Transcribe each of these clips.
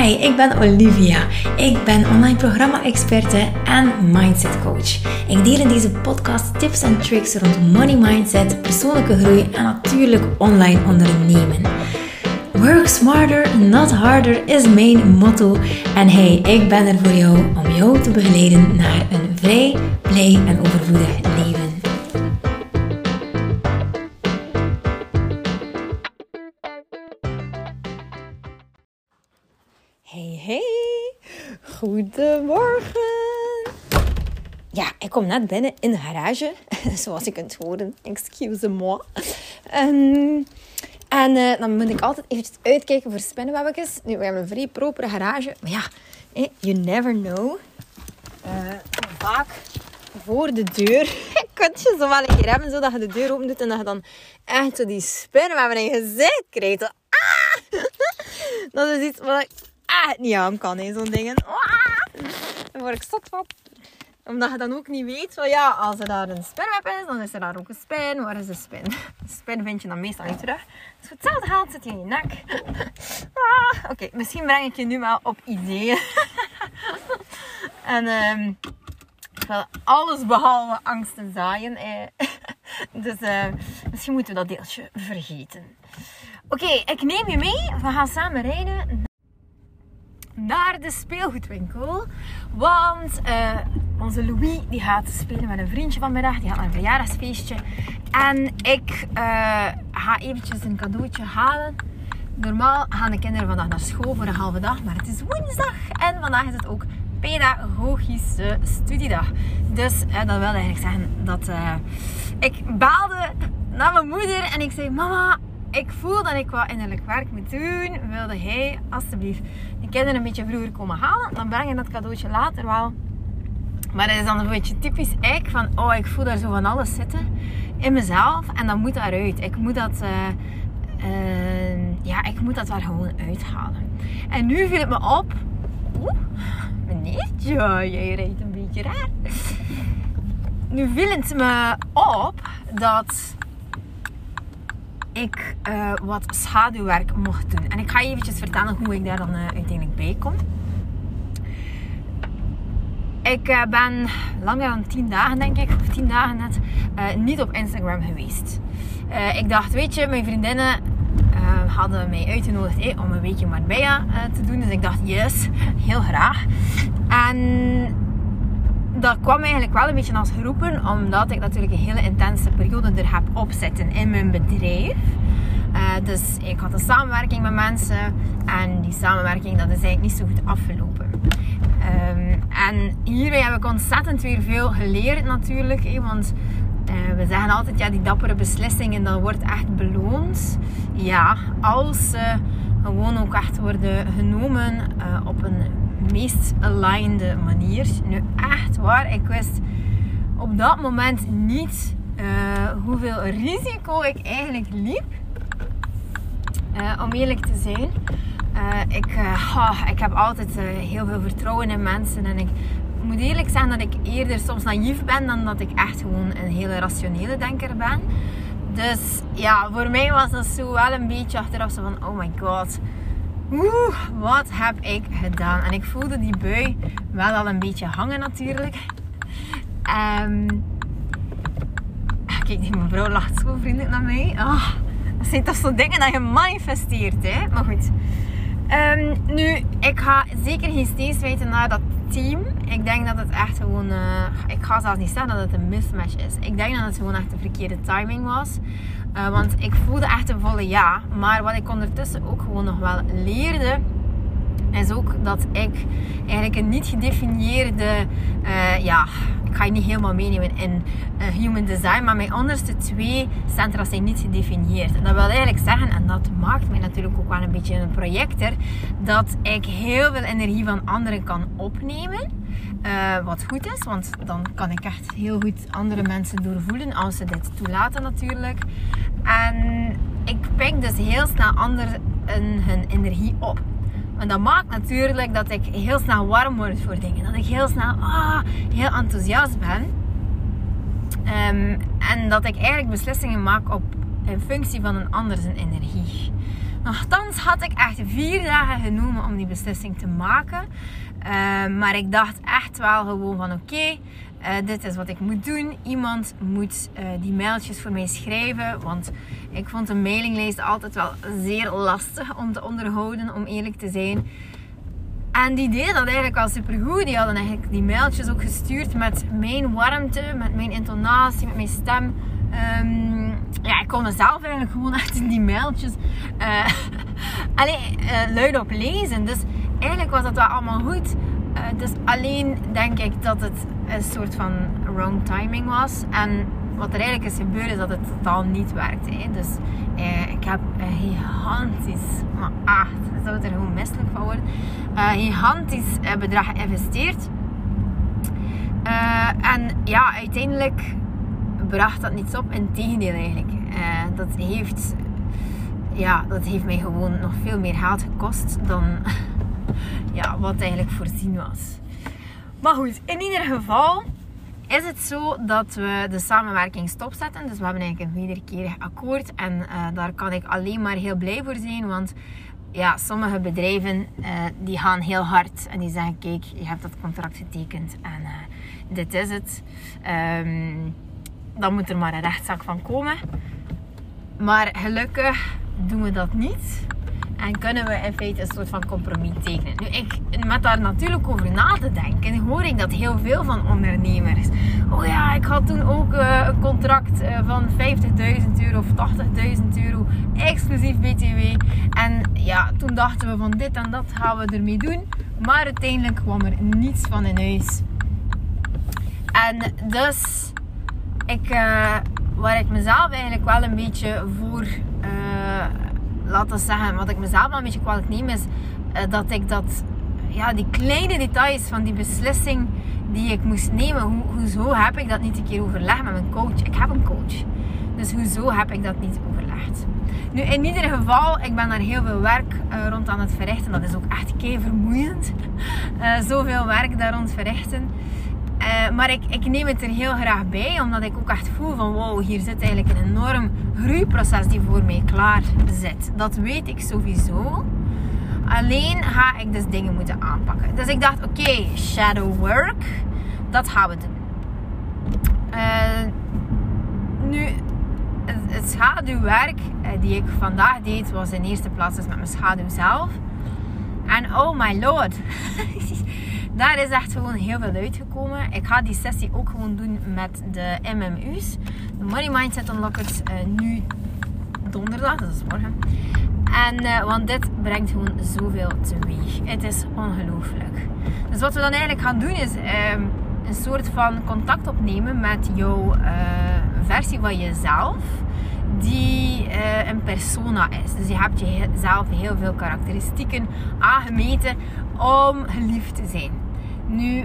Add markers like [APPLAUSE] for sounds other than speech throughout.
Hi, ik ben Olivia. Ik ben online programma-experte en mindset coach. Ik deel in deze podcast tips en tricks rond money mindset, persoonlijke groei en natuurlijk online ondernemen. Work smarter, not harder is mijn motto. En hey, ik ben er voor jou om jou te begeleiden naar een vrij, blij en overvloedig leven. Goedemorgen. Ja, ik kom net binnen in de garage, [LAUGHS] zoals je kunt horen. Excuse-moi. Um, en uh, dan moet ik altijd eventjes uitkijken voor spinnenwebbetjes. Nu, we hebben een vrij propere garage. Maar ja, you never know. Uh, vaak voor de deur [LAUGHS] kun je zo wel een keer hebben, zodat je de deur open doet en dat je dan echt zo die spinnenwebben in je gezicht krijgt. ah! [LAUGHS] Dat is iets wat ik echt niet aan kan, zo'n dingen. Ah! Daar word ik zot van omdat je dan ook niet weet, van ja, als er daar een spinweb is, dan is er daar ook een spin. Waar is de spin? De [LAUGHS] spin vind je dan meestal niet terug. Dus hetzelfde geld zit je in je nek. [LAUGHS] Ah, Oké, misschien breng ik je nu wel op ideeën. [LAUGHS] en um, ik wil alles behalve angsten zaaien. Eh. dus uh, misschien moeten we dat deeltje vergeten. Oké, ik neem je mee. We gaan samen rijden naar de speelgoedwinkel. Want uh, onze Louis die gaat spelen met een vriendje vanmiddag. Die gaat naar een verjaardagsfeestje. En ik uh, ga eventjes een cadeautje halen. Normaal gaan de kinderen vandaag naar school voor een halve dag. Maar het is woensdag. En vandaag is het ook pedagogische studiedag. Dus uh, dat wil eigenlijk zeggen dat ik baalde naar mijn moeder. En ik zei, mama, ik voel dat ik wat innerlijk werk moet doen. Wilde hij alsjeblieft de kinderen een beetje vroeger komen halen. Dan breng je dat cadeautje later wel. Maar dat is dan een beetje typisch ik van, oh ik voel daar zo van alles zitten in mezelf. En dan moet daaruit. Ik moet dat, uh, uh, ja, ik moet dat daar gewoon uithalen. En nu viel het me op. Oeh, meneertje, jij rijdt een beetje raar. Nu viel het me op dat ik uh, wat schaduwwerk mocht doen. En ik ga je eventjes vertellen hoe ik daar dan uh, uiteindelijk bij kom. Ik uh, ben langer dan 10 dagen, denk ik, of 10 dagen net, niet op Instagram geweest. ik dacht, weet je, mijn vriendinnen hadden mij uitgenodigd om een weekje Marbella te doen. Dus ik dacht, yes, [LAUGHS] heel graag. En dat kwam eigenlijk wel een beetje als geroepen, omdat ik natuurlijk een hele intense periode er heb opzitten in mijn bedrijf. Uh, dus ik had een samenwerking met mensen en die samenwerking dat is eigenlijk niet zo goed afgelopen. Um, en hierbij heb ik ontzettend weer veel geleerd natuurlijk, want uh, we zeggen altijd, ja, die dappere beslissingen, dat wordt echt beloond. Ja, als ze gewoon ook echt worden genomen uh, op een meest aligned manier. Nu echt waar, ik wist op dat moment niet uh, hoeveel risico ik eigenlijk liep. Uh, om eerlijk te zijn. Uh, ik, oh, ik heb altijd heel veel vertrouwen in mensen. En ik moet eerlijk zeggen dat ik eerder soms naïef ben dan dat ik echt gewoon een hele rationele denker ben. Dus ja, voor mij was dat zo wel een beetje achteraf zo van, oh my god Oeh, wat heb ik gedaan? En ik voelde die bui wel al een beetje hangen natuurlijk. Um, kijk, die mevrouw lacht zo vriendelijk naar mij. Oh, dat zijn toch zo dingen dat je manifesteert, hè? Maar goed. Um, nu, ik ga zeker geen steeds weten naar dat team. Ik denk dat het echt gewoon... Uh, ik ga zelfs niet zeggen dat het een mismatch is. Ik denk dat het gewoon echt de verkeerde timing was. Uh, want ik voelde echt een volle ja. Maar wat ik ondertussen ook gewoon nog wel leerde is ook dat ik eigenlijk een niet gedefinieerde, uh, ja, ik ga je niet helemaal meenemen in uh, human design, maar mijn onderste twee centra zijn niet gedefinieerd. En dat wil eigenlijk zeggen, en dat maakt mij natuurlijk ook wel een beetje een projector, dat ik heel veel energie van anderen kan opnemen. Uh, wat goed is, want dan kan ik echt heel goed andere mensen doorvoelen als ze dit toelaten natuurlijk. En ik pik dus heel snel anderen hun energie op. En dat maakt natuurlijk dat ik heel snel warm word voor dingen. Dat ik heel snel ah, heel enthousiast ben. Um, en dat ik eigenlijk beslissingen maak op, in functie van een ander zijn energie. Nochtans had ik echt vier dagen genomen om die beslissing te maken. Uh, maar ik dacht echt wel gewoon van oké, uh, dit is wat ik moet doen. Iemand moet uh, die mailtjes voor mij schrijven. Want ik vond een mailinglijst altijd wel zeer lastig om te onderhouden, om eerlijk te zijn. En die deden dat eigenlijk wel supergoed. Die hadden eigenlijk die mailtjes ook gestuurd met mijn warmte, met mijn intonatie, met mijn stem. Um, ja, ik kon mezelf eigenlijk gewoon echt in die mailtjes [LAUGHS] uh, alleen, luid op lezen. Dus eigenlijk was dat wel allemaal goed. Uh, dus alleen denk ik dat het een soort van wrong timing was. En wat er eigenlijk is gebeurd is dat het totaal niet werkte. Hè. Dus ik heb een gigantisch, maar echt, zou het er gewoon misselijk van worden, een gigantisch bedrag geïnvesteerd. en ja, uiteindelijk bracht dat niets op. Integendeel eigenlijk. Uh, dat, heeft, ja, dat heeft mij gewoon nog veel meer geld gekost dan [LAUGHS] ja, wat eigenlijk voorzien was. Maar goed, in ieder geval is het zo dat we de samenwerking stopzetten. Dus we hebben eigenlijk een wederkerig akkoord. En uh, daar kan ik alleen maar heel blij voor zijn. Want ja, sommige bedrijven uh, die gaan heel hard. En die zeggen, kijk, je hebt dat contract getekend. En uh, dit is het. Um, dan moet er maar een rechtszaak van komen. Maar gelukkig doen we dat niet. En kunnen we in feite een soort van compromis tekenen. Nu, ik, met daar natuurlijk over na te denken, hoor ik dat heel veel van ondernemers. Oh ja, ik had toen ook uh, een contract uh, van 50.000 euro of 80.000 euro, exclusief BTW. En ja, toen dachten we van dit en dat gaan we ermee doen. Maar uiteindelijk kwam er niets van in huis. En dus ik, uh, waar ik mezelf eigenlijk wel een beetje voor, uh, laten zeggen, wat ik mezelf wel een beetje kwalijk neem, is uh, dat ik dat, ja, die kleine details van die beslissing die ik moest nemen, ho hoezo heb ik dat niet een keer overlegd met mijn coach? Ik heb een coach. Dus hoezo heb ik dat niet overlegd? Nu, in ieder geval, ik ben daar heel veel werk uh, rond aan het verrichten. Dat is ook echt kei vermoeiend. Uh, [LAUGHS] zoveel werk daar rond verrichten. Uh, maar ik, ik, neem het er heel graag bij, omdat ik ook echt voel van wow, hier zit eigenlijk een enorm groeiproces die voor mij klaar zit. Dat weet ik sowieso. Alleen ga ik dus dingen moeten aanpakken. Dus ik dacht, oké, shadow work, dat gaan we doen. Uh, nu, het, schaduwwerk uh, die ik vandaag deed, was in eerste plaats dus met mijn schaduw zelf. En oh my lord, [LAUGHS] daar is echt gewoon heel veel uitgekomen. Ik ga die sessie ook gewoon doen met de MMU's. De Money Mindset Unlockers. Uh, nu donderdag, dat is morgen. En, uh, want dit brengt gewoon zoveel teweeg. Het is ongelooflijk. Dus wat we dan eigenlijk gaan doen is uh, een soort van contact opnemen met jouw uh, versie van jezelf. Die een persona is. Dus je hebt jezelf heel veel karakteristieken aangemeten om geliefd te zijn. Nu,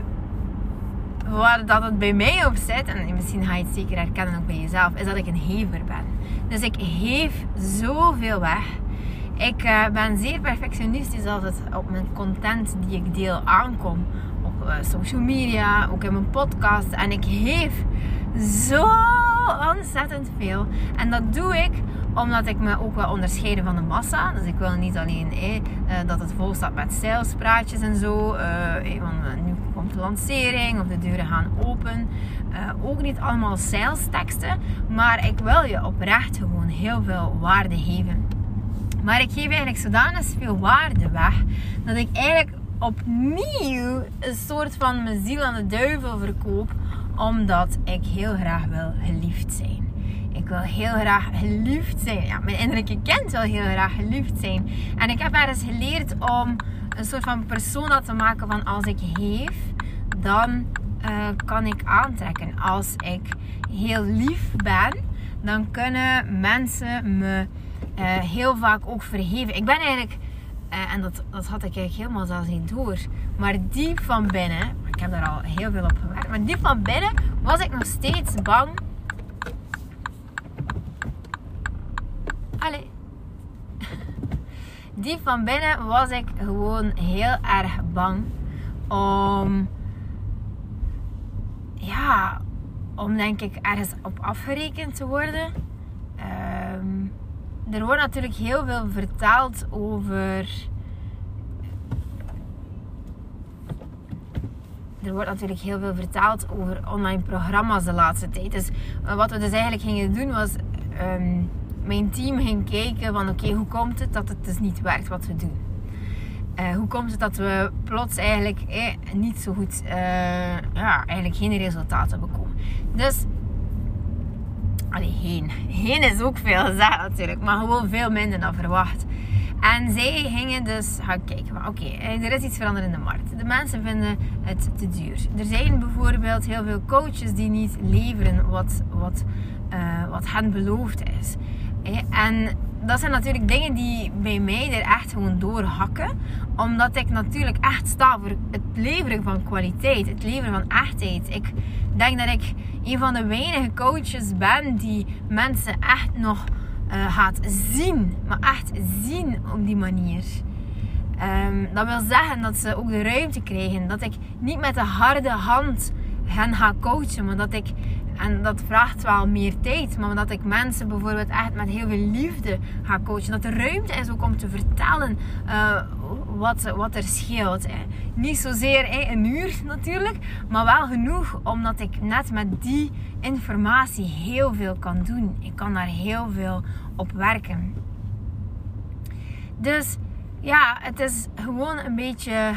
waar dat het bij mij op zit, en misschien ga je het zeker herkennen ook bij jezelf, is dat ik een hever ben. Dus ik heef zoveel weg. Ik uh, ben zeer perfectionistisch als het op mijn content die ik deel aankom. Op uh, social media, ook in mijn podcast. En ik heef zo ontzettend veel. En dat doe ik omdat ik me ook wil onderscheiden van de massa. Dus ik wil niet alleen eh, dat het vol staat met salespraatjes en zo. Eh, want nu komt de lancering of de deuren gaan open. Uh, ook niet allemaal sales teksten. Maar ik wil je oprecht gewoon heel veel waarde geven. Maar ik geef eigenlijk zodanig veel waarde weg. Dat ik eigenlijk opnieuw een soort van mijn ziel aan de duivel verkoop. Omdat ik heel graag wil geliefd zijn. Ik wil heel graag geliefd zijn. Ja, mijn innerlijke kind wil heel graag geliefd zijn. En ik heb ergens geleerd om een soort van persona te maken van als ik geef, dan uh, kan ik aantrekken. Als ik heel lief ben, dan kunnen mensen me uh, heel vaak ook vergeven. Ik ben eigenlijk, uh, en dat, dat had ik eigenlijk helemaal zelfs niet door, maar die van binnen, ik heb daar al heel veel op gewerkt, maar die van binnen was ik nog steeds bang Allee. [LAUGHS] Die van binnen was ik gewoon heel erg bang om. Ja, om denk ik ergens op afgerekend te worden. Um, er wordt natuurlijk heel veel vertaald over. Er wordt natuurlijk heel veel vertaald over online programma's de laatste tijd. Dus eh, wat we dus eigenlijk gingen doen was. ehm, mijn team ging kijken van oké, hoe komt het dat het dus niet werkt wat we doen? Eh, hoe komt het dat we plots eigenlijk eh, niet zo goed, ja, eigenlijk geen resultaten bekomen? Dus, allee, geen. Geen is ook veel gezegd natuurlijk, maar gewoon veel minder dan verwacht. En zij gingen dus gaan kijken oké, eh, er is iets veranderd in de markt. De mensen vinden het te duur. Er zijn bijvoorbeeld heel veel coaches die niet leveren wat, wat, eh, wat hen beloofd is. Eh, En dat zijn natuurlijk dingen die bij mij er echt gewoon doorhakken. Omdat ik natuurlijk echt sta voor het leveren van kwaliteit. Het leveren van echtheid. Ik denk dat ik een van de weinige coaches ben die mensen echt nog eh, gaat zien. Maar echt zien op die manier. Ehm, dat wil zeggen dat ze ook de ruimte krijgen. Dat ik niet met de harde hand hen ga coachen. Maar dat ik, en dat vraagt wel meer tijd. Maar dat ik mensen bijvoorbeeld echt met heel veel liefde ga coachen. Dat er ruimte is ook om te vertellen eh, wat, wat er scheelt. Hè. Niet zozeer een uur natuurlijk. Maar wel genoeg omdat ik net met die informatie heel veel kan doen. Ik kan daar heel veel op werken. Dus ja, het is gewoon een beetje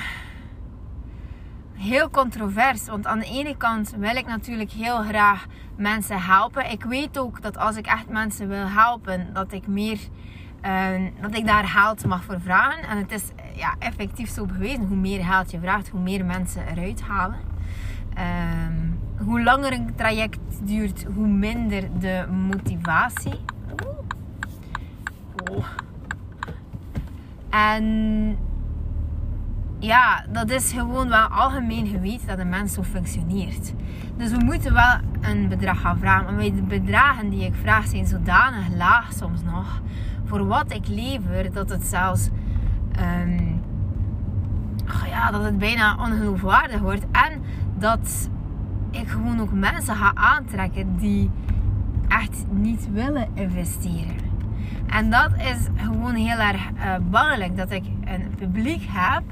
heel controvers. Want aan de ene kant wil ik natuurlijk heel graag mensen helpen. Ik weet ook dat als ik echt mensen wil helpen, dat ik meer. eh, dat ik daar geld mag voor vragen. En het is ja, effectief zo bewezen. Hoe meer geld je vraagt, hoe meer mensen eruit halen. Ehm, hoe langer een traject duurt, hoe minder de motivatie. Oh. En ja, dat is gewoon wel algemeen geweten dat een mens zo functioneert. Dus we moeten wel een bedrag gaan vragen. Maar de bedragen die ik vraag zijn zodanig laag soms nog. Voor wat ik lever, dat het zelfs... ehm, ja, dat het bijna ongeloofwaardig wordt. En dat ik gewoon ook mensen ga aantrekken die echt niet willen investeren. En dat is gewoon heel erg uh, bangelijk. Dat ik een publiek heb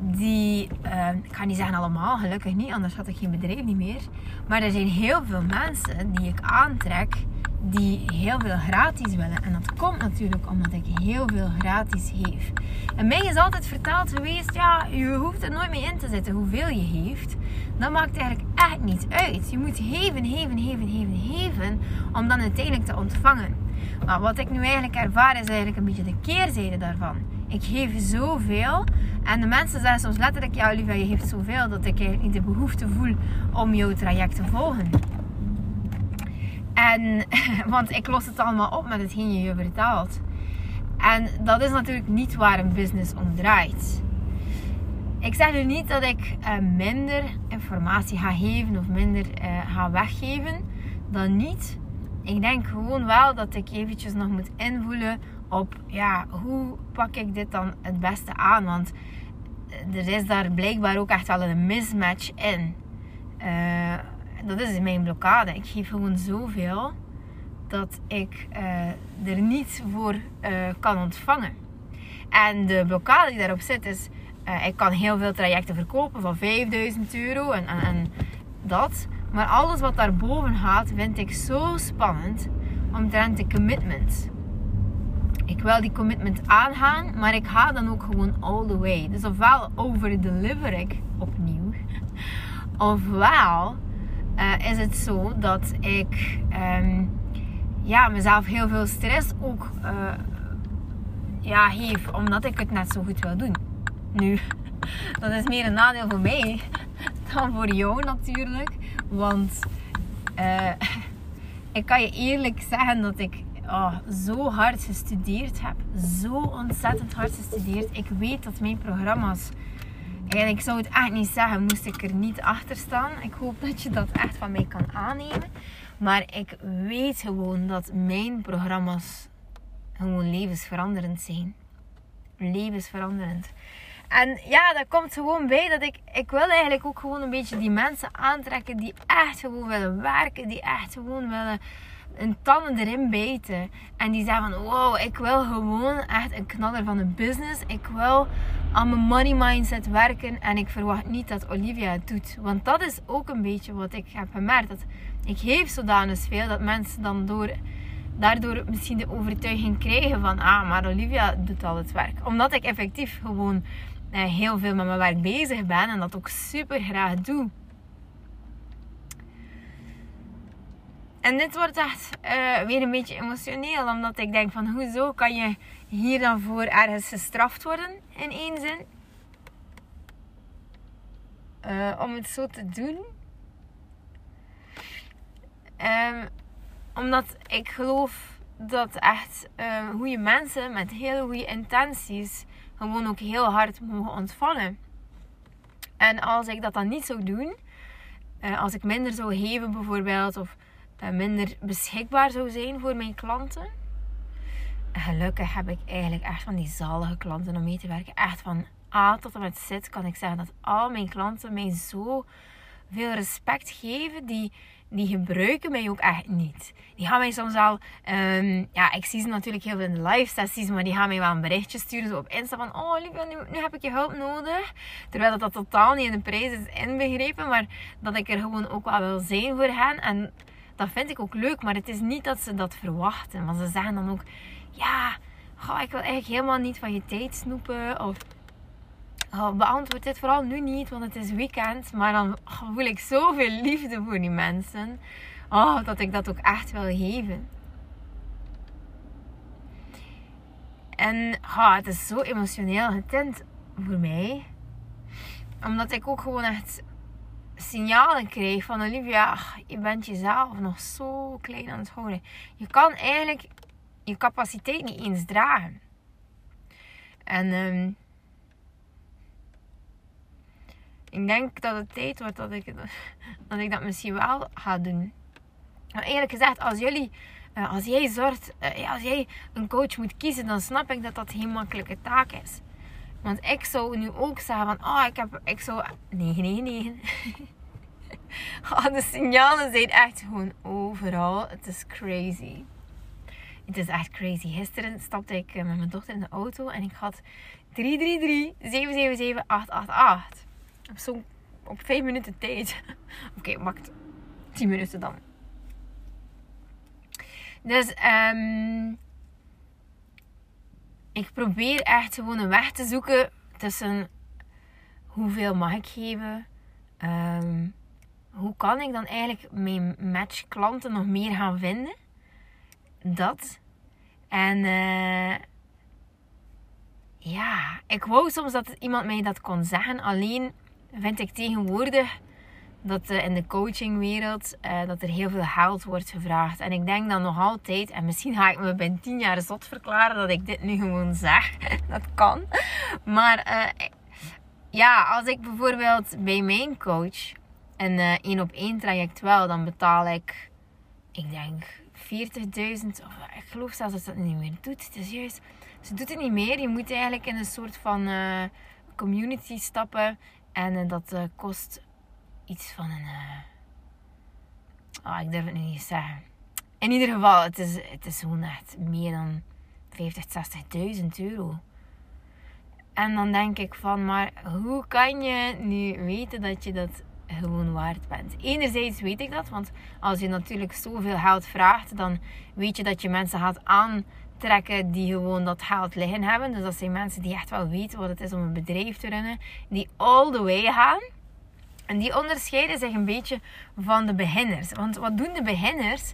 die, uh, ik ga niet zeggen allemaal, gelukkig niet, anders had ik geen bedrijf niet meer. Maar er zijn heel veel mensen die ik aantrek die heel veel gratis willen. En dat komt natuurlijk omdat ik heel veel gratis geef. En mij is altijd verteld geweest, ja, je hoeft er nooit mee in te zetten hoeveel je heeft. Dat maakt eigenlijk echt niet uit. Je moet geven, geven, geven, geven, geven, om dan uiteindelijk te ontvangen. Maar wat ik nu eigenlijk ervaar is eigenlijk een beetje de keerzijde daarvan. Ik geef zoveel en de mensen zeggen soms letterlijk, ja Olivia, je geeft zoveel dat ik niet de behoefte voel om jouw traject te volgen. En, [LAUGHS] want ik los het allemaal op met hetgeen je je vertaalt. En dat is natuurlijk niet waar een business om draait. Ik zeg nu niet dat ik uh, minder informatie ga geven of minder uh, ga weggeven. Dan niet. Ik denk gewoon wel dat ik eventjes nog moet invoelen op ja, hoe pak ik dit dan het beste aan. Want er is daar blijkbaar ook echt wel een mismatch in. Uh, dat is mijn blokkade. Ik geef gewoon zoveel dat ik uh, er niets voor uh, kan ontvangen. En de blokkade die daarop zit is, ik kan heel veel trajecten verkopen van 5000 euro en, en, en, dat. Maar alles wat daarboven gaat, vind ik zo spannend omtrent de commitment. Ik wil die commitment aangaan, maar ik ga dan ook gewoon all the way. Dus ofwel overdeliver ik opnieuw, [LAUGHS] ofwel uh, is het zo dat ik um, ja, mezelf heel veel stress ook uh, ja, geef, omdat ik het net zo goed wil doen. Nu, [LAUGHS] dat is meer een nadeel voor mij [LAUGHS] dan voor jou natuurlijk. Want uh, ik kan je eerlijk zeggen dat ik oh, zo hard gestudeerd heb. Zo ontzettend hard gestudeerd. Ik weet dat mijn programma's en ik zou het echt niet zeggen, moest ik er niet achter staan. Ik hoop dat je dat echt van mij kan aannemen. Maar ik weet gewoon dat mijn programma's gewoon levensveranderend zijn. Levensveranderend. En ja, dat komt gewoon bij dat ik... Ik wil eigenlijk ook gewoon een beetje die mensen aantrekken die echt gewoon willen werken. Die echt gewoon willen een tanden erin bijten. En die zeggen van wow, ik wil gewoon echt een knaller van een business. Ik wil aan mijn money mindset werken. En ik verwacht niet dat Olivia het doet. Want dat is ook een beetje wat ik heb gemerkt. Dat ik geef zodanig veel dat mensen dan door, daardoor misschien de overtuiging krijgen van ah, maar Olivia doet al het werk. Omdat ik effectief gewoon eh, heel veel met mijn werk bezig ben en dat ook super graag doe. En dit wordt echt uh, weer een beetje emotioneel, omdat ik denk van hoezo kan je hier dan voor ergens gestraft worden in één zin? Uh, om het zo te doen. Um, omdat ik geloof dat echt uh, goede mensen met hele goede intenties gewoon ook heel hard mogen ontvangen. En als ik dat dan niet zou doen, als ik minder zou geven bijvoorbeeld, of minder beschikbaar zou zijn voor mijn klanten. Gelukkig heb ik eigenlijk echt van die zalige klanten om mee te werken. Echt van A tot en met Z kan ik zeggen dat al mijn klanten mij zo veel respect geven. Die, die gebruiken mij ook echt niet. Die gaan mij soms al, um, ja, ik zie ze natuurlijk heel veel in de live sessies, maar die gaan mij wel een berichtje sturen zo op Insta van, oh lieve, nu, nu heb ik je hulp nodig. Terwijl dat, dat totaal niet in de prijs is inbegrepen, maar dat ik er gewoon ook wel wil zijn voor hen. En dat vind ik ook leuk, maar het is niet dat ze dat verwachten. Want ze zeggen dan ook, ja, ik wil eigenlijk helemaal niet van je tijd snoepen. Of beantwoord dit vooral nu niet, want het is weekend. Maar dan voel ik zoveel liefde voor die mensen. Oh, dat ik dat ook echt wil geven. En het is zo emotioneel getint voor mij. Omdat ik ook gewoon echt signalen kreeg van Olivia, je bent jezelf nog zo klein aan het houden. Je kan eigenlijk je capaciteit niet eens dragen. En um, ik denk dat het tijd wordt dat ik, [LAUGHS] dat ik dat misschien wel ga doen. Maar eerlijk gezegd, als jullie, uh, als jij zorgt, uh, als jij een coach moet kiezen, dan snap ik dat dat geen makkelijke taak is. Want ik zou nu ook zeggen van, oh, ik heb, ik zou, nee, nee, nee. oh, [LAUGHS] de signalen zijn echt gewoon overal. Het is crazy. Het is echt crazy. Gisteren stapte ik eh, met mijn dochter in de auto en ik had 333 777 888. Op zo'n op 5 minuten tijd. [LAUGHS] Oké, okay, wacht. 10 minuten dan. Dus um, ik probeer echt gewoon een weg te zoeken tussen hoeveel mag ik geven, um, hoe kan ik dan eigenlijk mijn match klanten nog meer gaan vinden? Dat. En uh, ja, ik wou soms dat iemand mij dat kon zeggen. Alleen vind ik tegenwoordig dat uh, in de coachingwereld uh, dat er heel veel geld wordt gevraagd. En ik denk dan nog altijd, en misschien ga ik me binnen tien jaar zot verklaren dat ik dit nu gewoon zeg. [LAUGHS] dat kan. Maar ja, als ik bijvoorbeeld bij mijn coach en uh, één op één traject wel, dan betaal ik, ik denk 40.000. Of ik geloof zelfs dat ze dat niet meer doet. Het is juist, ze doet het niet meer. Je moet eigenlijk in een soort van community stappen. En dat kost iets van een. Oh, ik durf het nu niet zeggen. In ieder geval, het is, het is gewoon echt meer dan 50, 60.000 euro. En dan denk ik van, maar hoe kan je nu weten dat je dat gewoon waard bent. Enerzijds weet ik dat, want als je natuurlijk zoveel geld vraagt, dan weet je dat je mensen gaat aantrekken die gewoon dat geld liggen hebben. Dus dat zijn mensen die echt wel weten wat het is om een bedrijf te runnen, die all the way gaan. En die onderscheiden zich een beetje van de beginners. Want wat doen de beginners?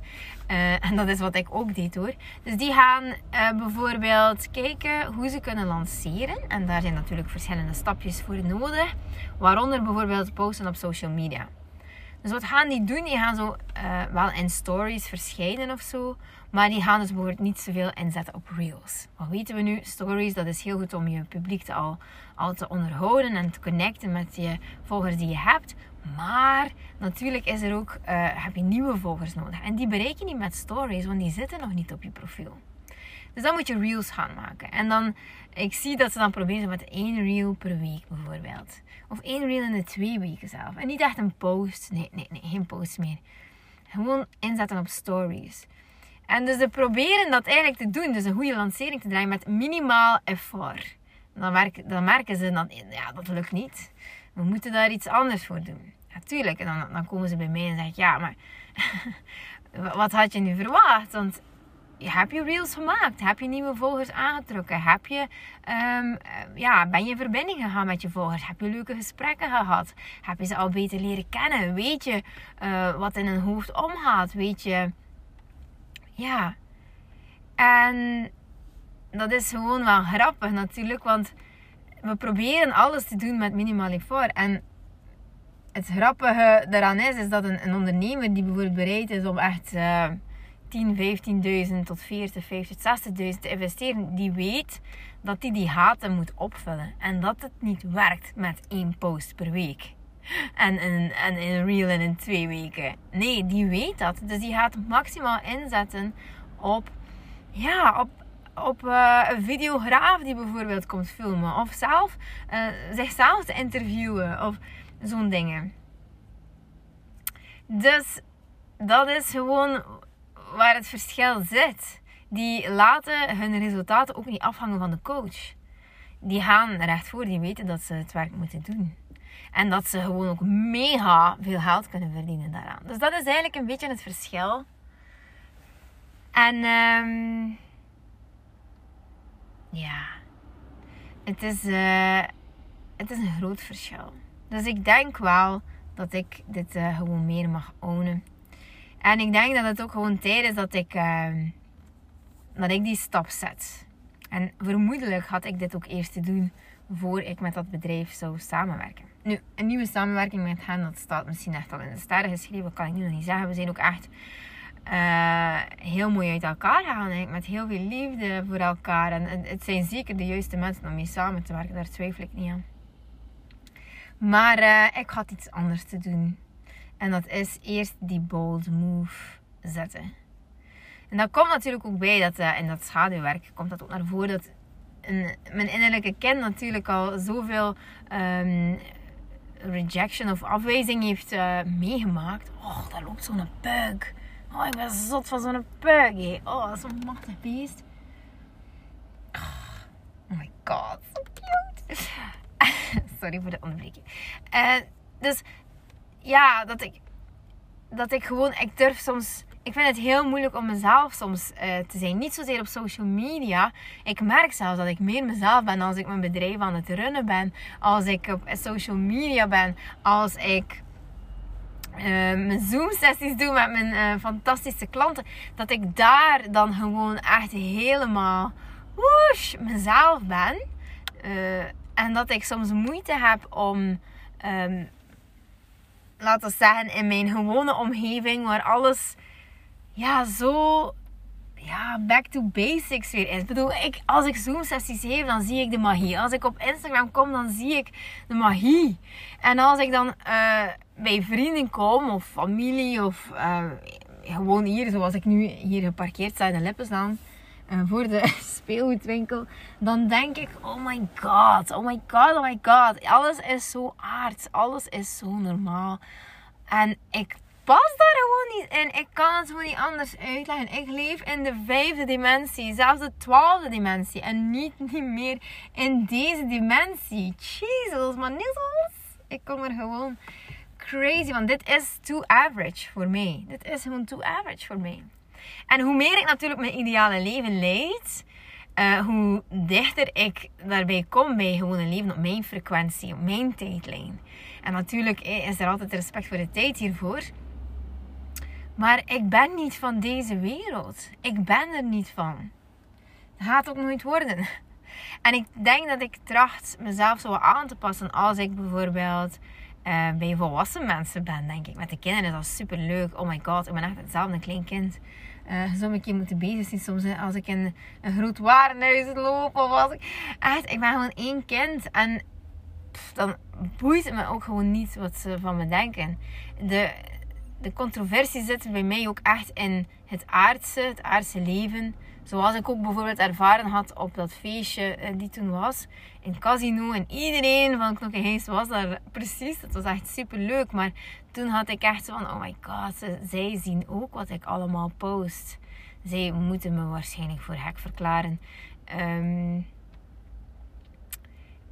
Uh, en dat is wat ik ook deed hoor. Dus die gaan uh, bijvoorbeeld kijken hoe ze kunnen lanceren. En daar zijn natuurlijk verschillende stapjes voor nodig. Waaronder bijvoorbeeld posten op social media. Dus wat gaan die doen? Die gaan zo uh, wel in stories verschijnen of zo. Maar die gaan dus bijvoorbeeld niet zoveel inzetten op reels. Wat weten we nu? Stories, dat is heel goed om je publiek te al, al te onderhouden en te connecten met je volgers die je hebt. Maar natuurlijk is er ook, uh, heb je nieuwe volgers nodig. En die bereik je niet met stories, want die zitten nog niet op je profiel. Dus dan moet je reels gaan maken. En dan, ik zie dat ze dan proberen met één reel per week bijvoorbeeld. Of één reel in de twee weken zelf. En niet echt een post. Nee, nee, nee, geen post meer. Gewoon inzetten op stories. En dus ze proberen dat eigenlijk te doen. Dus een goede lancering te draaien met minimaal effort. Dan, dan merken ze dat, ja, dat lukt niet. We moeten daar iets anders voor doen. Natuurlijk. en dan, dan komen ze bij mij en zeggen, ja, maar [LAUGHS] wat had je nu verwacht? Want heb je reels gemaakt? Heb je nieuwe volgers aangetrokken? Heb je, um, ja, ben je in verbinding gegaan met je volgers? Heb je leuke gesprekken gehad? Heb je ze al beter leren kennen? Weet je uh, wat in hun hoofd omgaat? Weet je, ja. En dat is gewoon wel grappig natuurlijk, want we proberen alles te doen met minimaal effort. En het grappige daaraan is, is dat een, ondernemer die bijvoorbeeld bereid is om echt... Uh, 10, 15.000 tot 40, 50, 60.000 te investeren, die weet dat die, die haten moet opvullen. En dat het niet werkt met één post per week. En een, en een reel in, twee weken. Nee, die weet dat. Dus die gaat maximaal inzetten op, ja, op, op uh, een videograaf die bijvoorbeeld komt filmen. Of zelf uh, zichzelf te interviewen. Of zo'n dingen. Dus dat is gewoon waar het verschil zit. Die laten hun resultaten ook niet afhangen van de coach. Die gaan recht voor, die weten dat ze het werk moeten doen. En dat ze gewoon ook mega veel geld kunnen verdienen daaraan. Dus dat is eigenlijk een beetje het verschil. En um, ja, het is, uh, het is een groot verschil. Dus ik denk wel dat ik dit uh, gewoon meer mag ownen. En ik denk dat het ook gewoon tijd is dat ik, uh, dat ik die stap zet. En vermoedelijk had ik dit ook eerst te doen voor ik met dat bedrijf zou samenwerken. Nu, een nieuwe samenwerking met hen, dat staat misschien echt al in de sterren geschreven, kan ik nu nog niet zeggen. We zijn ook echt uh, heel mooi uit elkaar gegaan, met heel veel liefde voor elkaar. En het zijn zeker de juiste mensen om mee samen te werken, daar twijfel ik niet aan. Maar uh, ik had iets anders te doen. En dat is eerst die bold move zetten. En dat komt natuurlijk ook bij dat uh, in dat schaduwwerk komt dat ook naar voren dat een, mijn innerlijke kind natuurlijk al zoveel um, rejection of afwijzing heeft uh, meegemaakt. Oh, daar loopt zo'n pug. Oh, ik ben zot van zo'n pug. Oh, zo'n machtig beest. Oh my god, so [LAUGHS] cute. Sorry voor de onderbreking. Uh, dus ja, dat ik, dat ik gewoon, ik durf soms, ik vind het heel moeilijk om mezelf soms uh, te zijn. Niet zozeer op social media. Ik merk zelfs dat ik meer mezelf ben als ik mijn bedrijf aan het runnen ben. Als ik op social media ben. Als ik uh, mijn Zoom-sessies doe met mijn uh, fantastische klanten. Dat ik daar dan gewoon echt helemaal woesh, mezelf ben. en dat ik soms moeite heb om um, laten we zeggen, in mijn gewone omgeving, waar alles ja, zo ja, back to basics weer is. Ik bedoel, ik, als ik Zoom-sessies geef, dan zie ik de magie. Als ik op Instagram kom, dan zie ik de magie. En als ik dan uh, bij vrienden kom, of familie, of uh, gewoon hier, zoals ik nu hier geparkeerd sta in de Lippenslaan, uh, voor de speelgoedwinkel, dan denk ik, oh my god, oh my god, oh my god. Alles is zo aards, alles is zo normaal. En ik pas daar gewoon niet in. Ik kan het gewoon niet anders uitleggen. Ik leef in de vijfde dimensie, zelfs de twaalfde dimensie. En niet, [LAUGHS] niet meer in deze dimensie. Jesus, maar nizzles. Ik kom er gewoon crazy van. Dit is too average voor mij. Dit is gewoon too average voor mij. En hoe meer ik natuurlijk mijn ideale leven leid, uh, hoe dichter ik daarbij kom bij gewoon een leven op mijn frequentie, op mijn tijdlijn. En natuurlijk eh, is er altijd respect voor de tijd hiervoor. Maar ik ben niet van deze wereld. Ik ben er niet van. Dat gaat ook nooit worden. En ik denk dat ik tracht mezelf zo aan te passen als ik bijvoorbeeld uh, bij volwassen mensen ben, denk ik. Met de kinderen is dat super leuk. Oh my god, ik ben echt hetzelfde klein kind. Uh, ik moeten bezig zijn soms als ik in een groot warenhuis loop. Of als ik... Echt, ik ben gewoon één kind. En dan boeit het me ook gewoon niet wat ze van me denken. De, de controversie zit bij mij ook echt in het aardse, het aardse leven. Zoals ik ook bijvoorbeeld ervaren had op dat feestje eh, die toen was. In casino. En iedereen van Knokkenhees was daar precies. Het was echt super leuk. Maar toen had ik echt van, oh my god, zij zien ook wat ik allemaal post. zij moeten me waarschijnlijk voor hek verklaren. Ehm,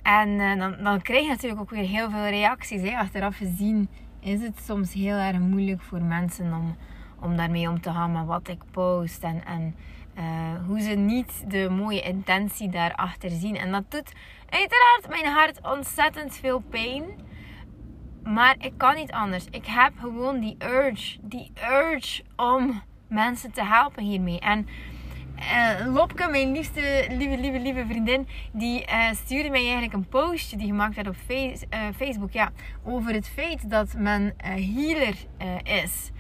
en eh, dan, dan krijg je natuurlijk ook weer heel veel reacties. Hè. Achteraf gezien is het soms heel erg moeilijk voor mensen om, om daarmee om te gaan met wat ik post. En, en uh, hoe ze niet de mooie intentie daarachter zien. En dat doet uiteraard mijn hart ontzettend veel pijn. Maar ik kan niet anders. Ik heb gewoon die urge, die urge om mensen te helpen hiermee. En uh, Lopke, mijn liefste, lieve, lieve, lieve vriendin, die uh, stuurde mij eigenlijk een postje die gemaakt werd op face, Facebook. Ja, over het feit dat men healer is.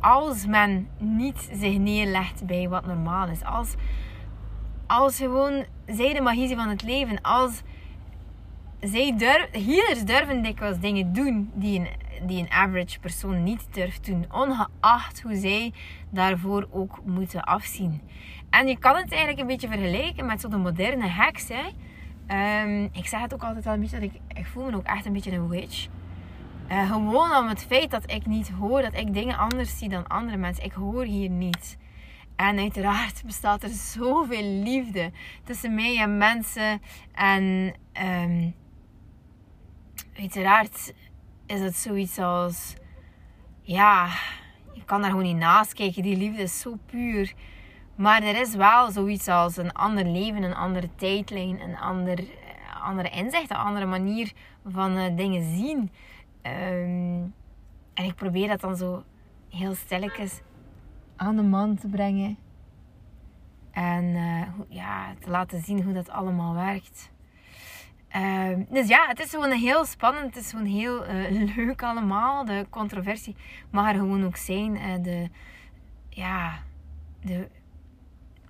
Als men niet zich neerlegt bij wat normaal is. Als, als gewoon zij de magie van het leven. Als zij healers durven dikwijls dingen doen die een, die een average persoon niet durft doen. Ongeacht hoe zij daarvoor ook moeten afzien. En je kan het eigenlijk een beetje vergelijken met zo'n moderne heks. Hè. Um, ik zeg het ook altijd wel een beetje dat ik, ik voel me ook echt een beetje een witch. Uh, gewoon om het feit dat ik niet hoor, dat ik dingen anders zie dan andere mensen. Ik hoor hier niet. En uiteraard [LAUGHS] bestaat er zoveel liefde tussen mij en mensen. En um, uiteraard is het zoiets als... Ja, je kan daar gewoon niet naast kijken. Die liefde is zo puur. Maar er is wel zoiets als een ander leven, een andere tijdlijn, een ander, eh, andere inzicht, een andere manier van uh, dingen zien. Um, en ik probeer dat dan zo heel stilletjes aan de man te brengen. En uh, ja, te laten zien hoe dat allemaal werkt. Uh, dus ja, het is gewoon heel spannend. Het is gewoon heel uh, [LAUGHS] leuk allemaal. De controversie mag er gewoon ook zijn. Uh, de, ja, de,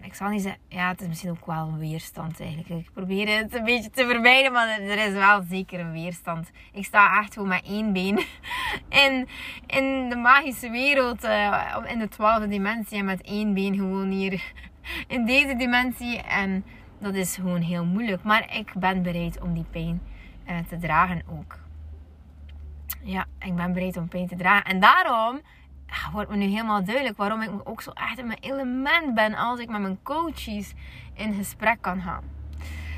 ik zal niet zeggen, ja, het is misschien ook wel een weerstand eigenlijk. Ik probeer het een beetje te vermijden, maar er is wel zeker een weerstand. Ik sta echt gewoon met één been [LAUGHS] in, in de magische wereld, uh, in de twaalfde dimensie en met één been gewoon hier [LAUGHS] in deze dimensie. En dat is gewoon heel moeilijk. Maar ik ben bereid om die pijn uh, te dragen ook. Ja, ik ben bereid om pijn te dragen. En daarom wordt me nu helemaal duidelijk waarom ik ook zo echt in mijn element ben als ik met mijn coaches in gesprek kan gaan.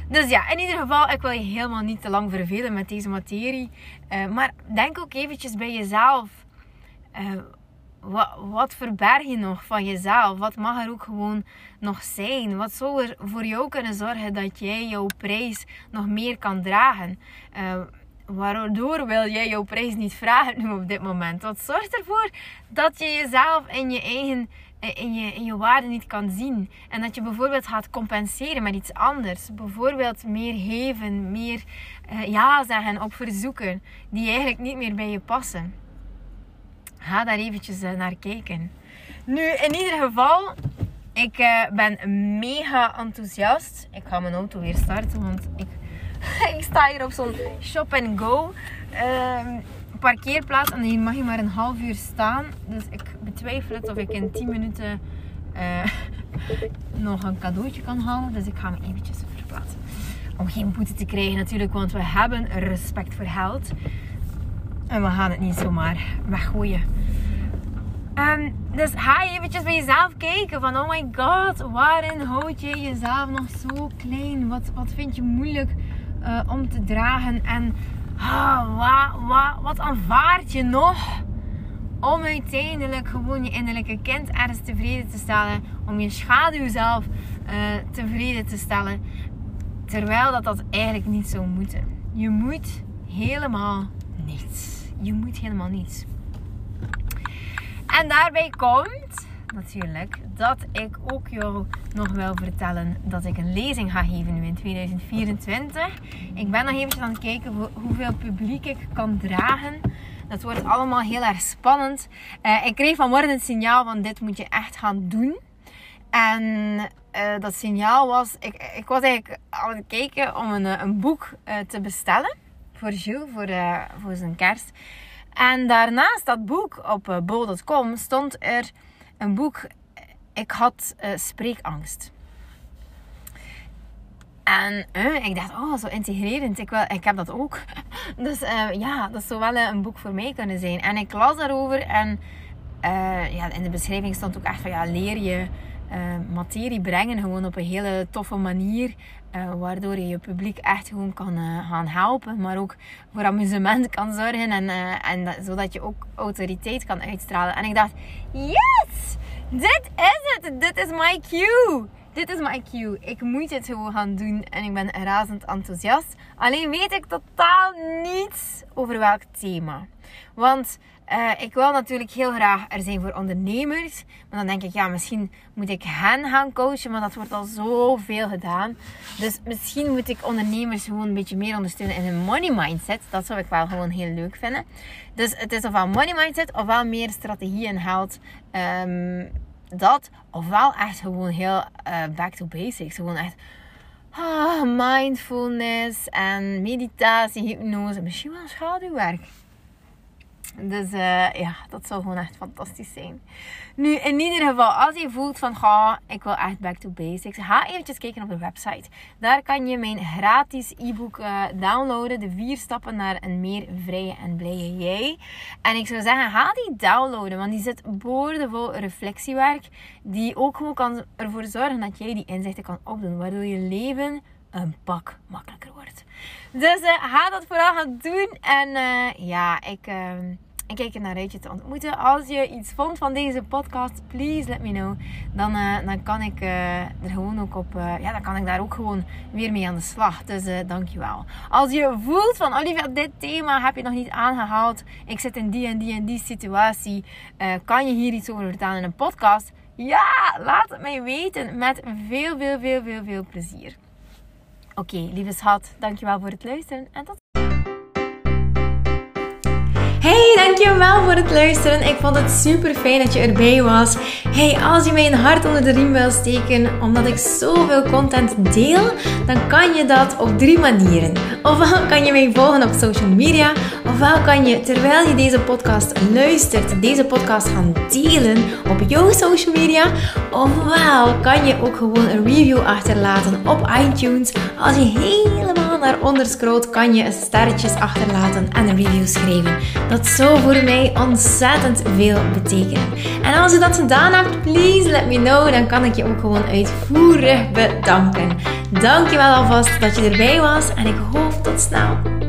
Dus ja, in ieder geval, ik wil je helemaal niet te lang vervelen met deze materie. Uh, maar denk ook eventjes bij jezelf. Uh, wat, wat verberg je nog van jezelf? Wat mag er ook gewoon nog zijn? Wat zou er voor jou kunnen zorgen dat jij jouw prijs nog meer kan dragen? Uh, waardoor wil jij jouw prijs niet vragen nu op dit moment? Wat zorgt ervoor dat je jezelf in je eigen in je, in je waarde niet kan zien. En dat je bijvoorbeeld gaat compenseren met iets anders. Bijvoorbeeld meer geven, meer uh, ja zeggen op verzoeken die eigenlijk niet meer bij je passen. Ga daar eventjes uh, naar kijken. Nu, in ieder geval, ik ben mega enthousiast. Ik ga mijn auto weer starten, want ik [LAUGHS] ik sta hier op zo'n shop and go uh, parkeerplaats. En hier mag je maar een half uur staan. Dus ik betwijfel het of ik in 10 minuten uh, [LAUGHS] nog een cadeautje kan halen. Dus ik ga me eventjes verplaatsen. Om geen boete te krijgen natuurlijk, want we hebben respect voor geld. En we gaan het niet zomaar weggooien. Um, dus ga je eventjes bij jezelf kijken van oh my god, waarin houd je jezelf nog zo klein? Wat, wat vind je moeilijk? Uh, om te dragen. En ah, wat, wat, wat aanvaard je nog om uiteindelijk gewoon je innerlijke kind ergens tevreden te stellen. Om je schaduw zelf uh, tevreden te stellen. Terwijl dat dat eigenlijk niet zou moeten. Je moet helemaal niets. Je moet helemaal niets. En daarbij komt natuurlijk dat ik ook jou nog wil vertellen dat ik een lezing ga geven nu in 2024. Ik ben nog eventjes aan het kijken hoeveel publiek ik kan dragen. Dat wordt allemaal heel erg spannend. Uh, ik kreeg vanmorgen het signaal van dit moet je echt gaan doen. En uh, dat signaal was, ik, ik was eigenlijk aan het kijken om een, eh, een boek te bestellen voor Jules, voor, voor zijn kerst. En daarnaast dat boek op bol.com stond er een boek. Ik had uh, spreekangst. En uh, ik dacht, oh, zo integrerend. Ik, wel, ik heb dat ook. [LAUGHS] dus ja, dat zou wel een boek voor mij kunnen zijn. En ik las daarover en ja, in de beschrijving stond ook echt van, ja, leer je materie brengen. Gewoon op een hele toffe manier. waardoor je je publiek echt gewoon kan gaan helpen. Maar ook voor amusement kan zorgen. En, en zodat je ook autoriteit kan uitstralen. En ik dacht, yes! Dit is het! Dit is my cue! dit is mijn cue. Ik moet dit gewoon gaan doen en ik ben razend enthousiast. Alleen weet ik totaal niets over welk thema. Want uh, ik wil natuurlijk heel graag er zijn voor ondernemers. Maar dan denk ik, ja, misschien moet ik hen gaan coachen. Maar dat wordt al zoveel gedaan. Dus misschien moet ik ondernemers gewoon een beetje meer ondersteunen in hun money mindset. Dat zou ik wel gewoon heel leuk vinden. Dus het is ofwel money mindset, ofwel meer strategie en geld. Um, dat. Ofwel echt gewoon heel uh, back to basics. Gewoon echt ah, mindfulness en meditatie, hypnose. Misschien wel schaduwwerk. Dus uh, ja, dat zou gewoon echt fantastisch zijn. Nu, in ieder geval, als je voelt van, ga, ik wil echt back to basics, ga eventjes kijken op de website. Daar kan je mijn gratis e-book uh, downloaden. De vier stappen naar een meer vrije en blije jij. En ik zou zeggen, ga die downloaden, want die zit boordevol reflectiewerk. Die ook gewoon kan ervoor zorgen dat jij die inzichten kan opdoen. Waardoor je leven een pak makkelijker wordt. Dus uh, ga dat vooral gaan doen. En uh, ja, ik, uh, ik kijk er naar uit je te ontmoeten. Als je iets vond van deze podcast, please let me know. Dan, dan kan ik er gewoon ook op. ja, dan kan ik daar ook gewoon weer mee aan de slag. Dus dankjewel. Als je voelt van Olivia, dit thema heb je nog niet aangehaald. Ik zit in die en die en die situatie. kan je hier iets over vertellen in een podcast? Ja, laat het mij weten. Met veel, veel, veel, veel, veel plezier. Oké, lieve schat, dankjewel voor het luisteren en tot Hey, dankjewel voor het luisteren. Ik vond het super fijn dat je erbij was. Hey, als je mij een hart onder de riem wil steken, omdat ik zoveel content deel, dan kan je dat op drie manieren. Ofwel kan je mij volgen op social media, ofwel kan je terwijl je deze podcast luistert, deze podcast gaan delen op jouw social media, ofwel kan je ook gewoon een review achterlaten op iTunes. Als je helemaal naar onder scrolt, kan je sterretjes achterlaten en een review schrijven. Dat zou voor mij ontzettend veel betekenen. En als je dat gedaan hebt, please let me know. Dan kan ik je ook gewoon uitvoerig bedanken. Dankjewel alvast dat je erbij was en ik hoop tot snel.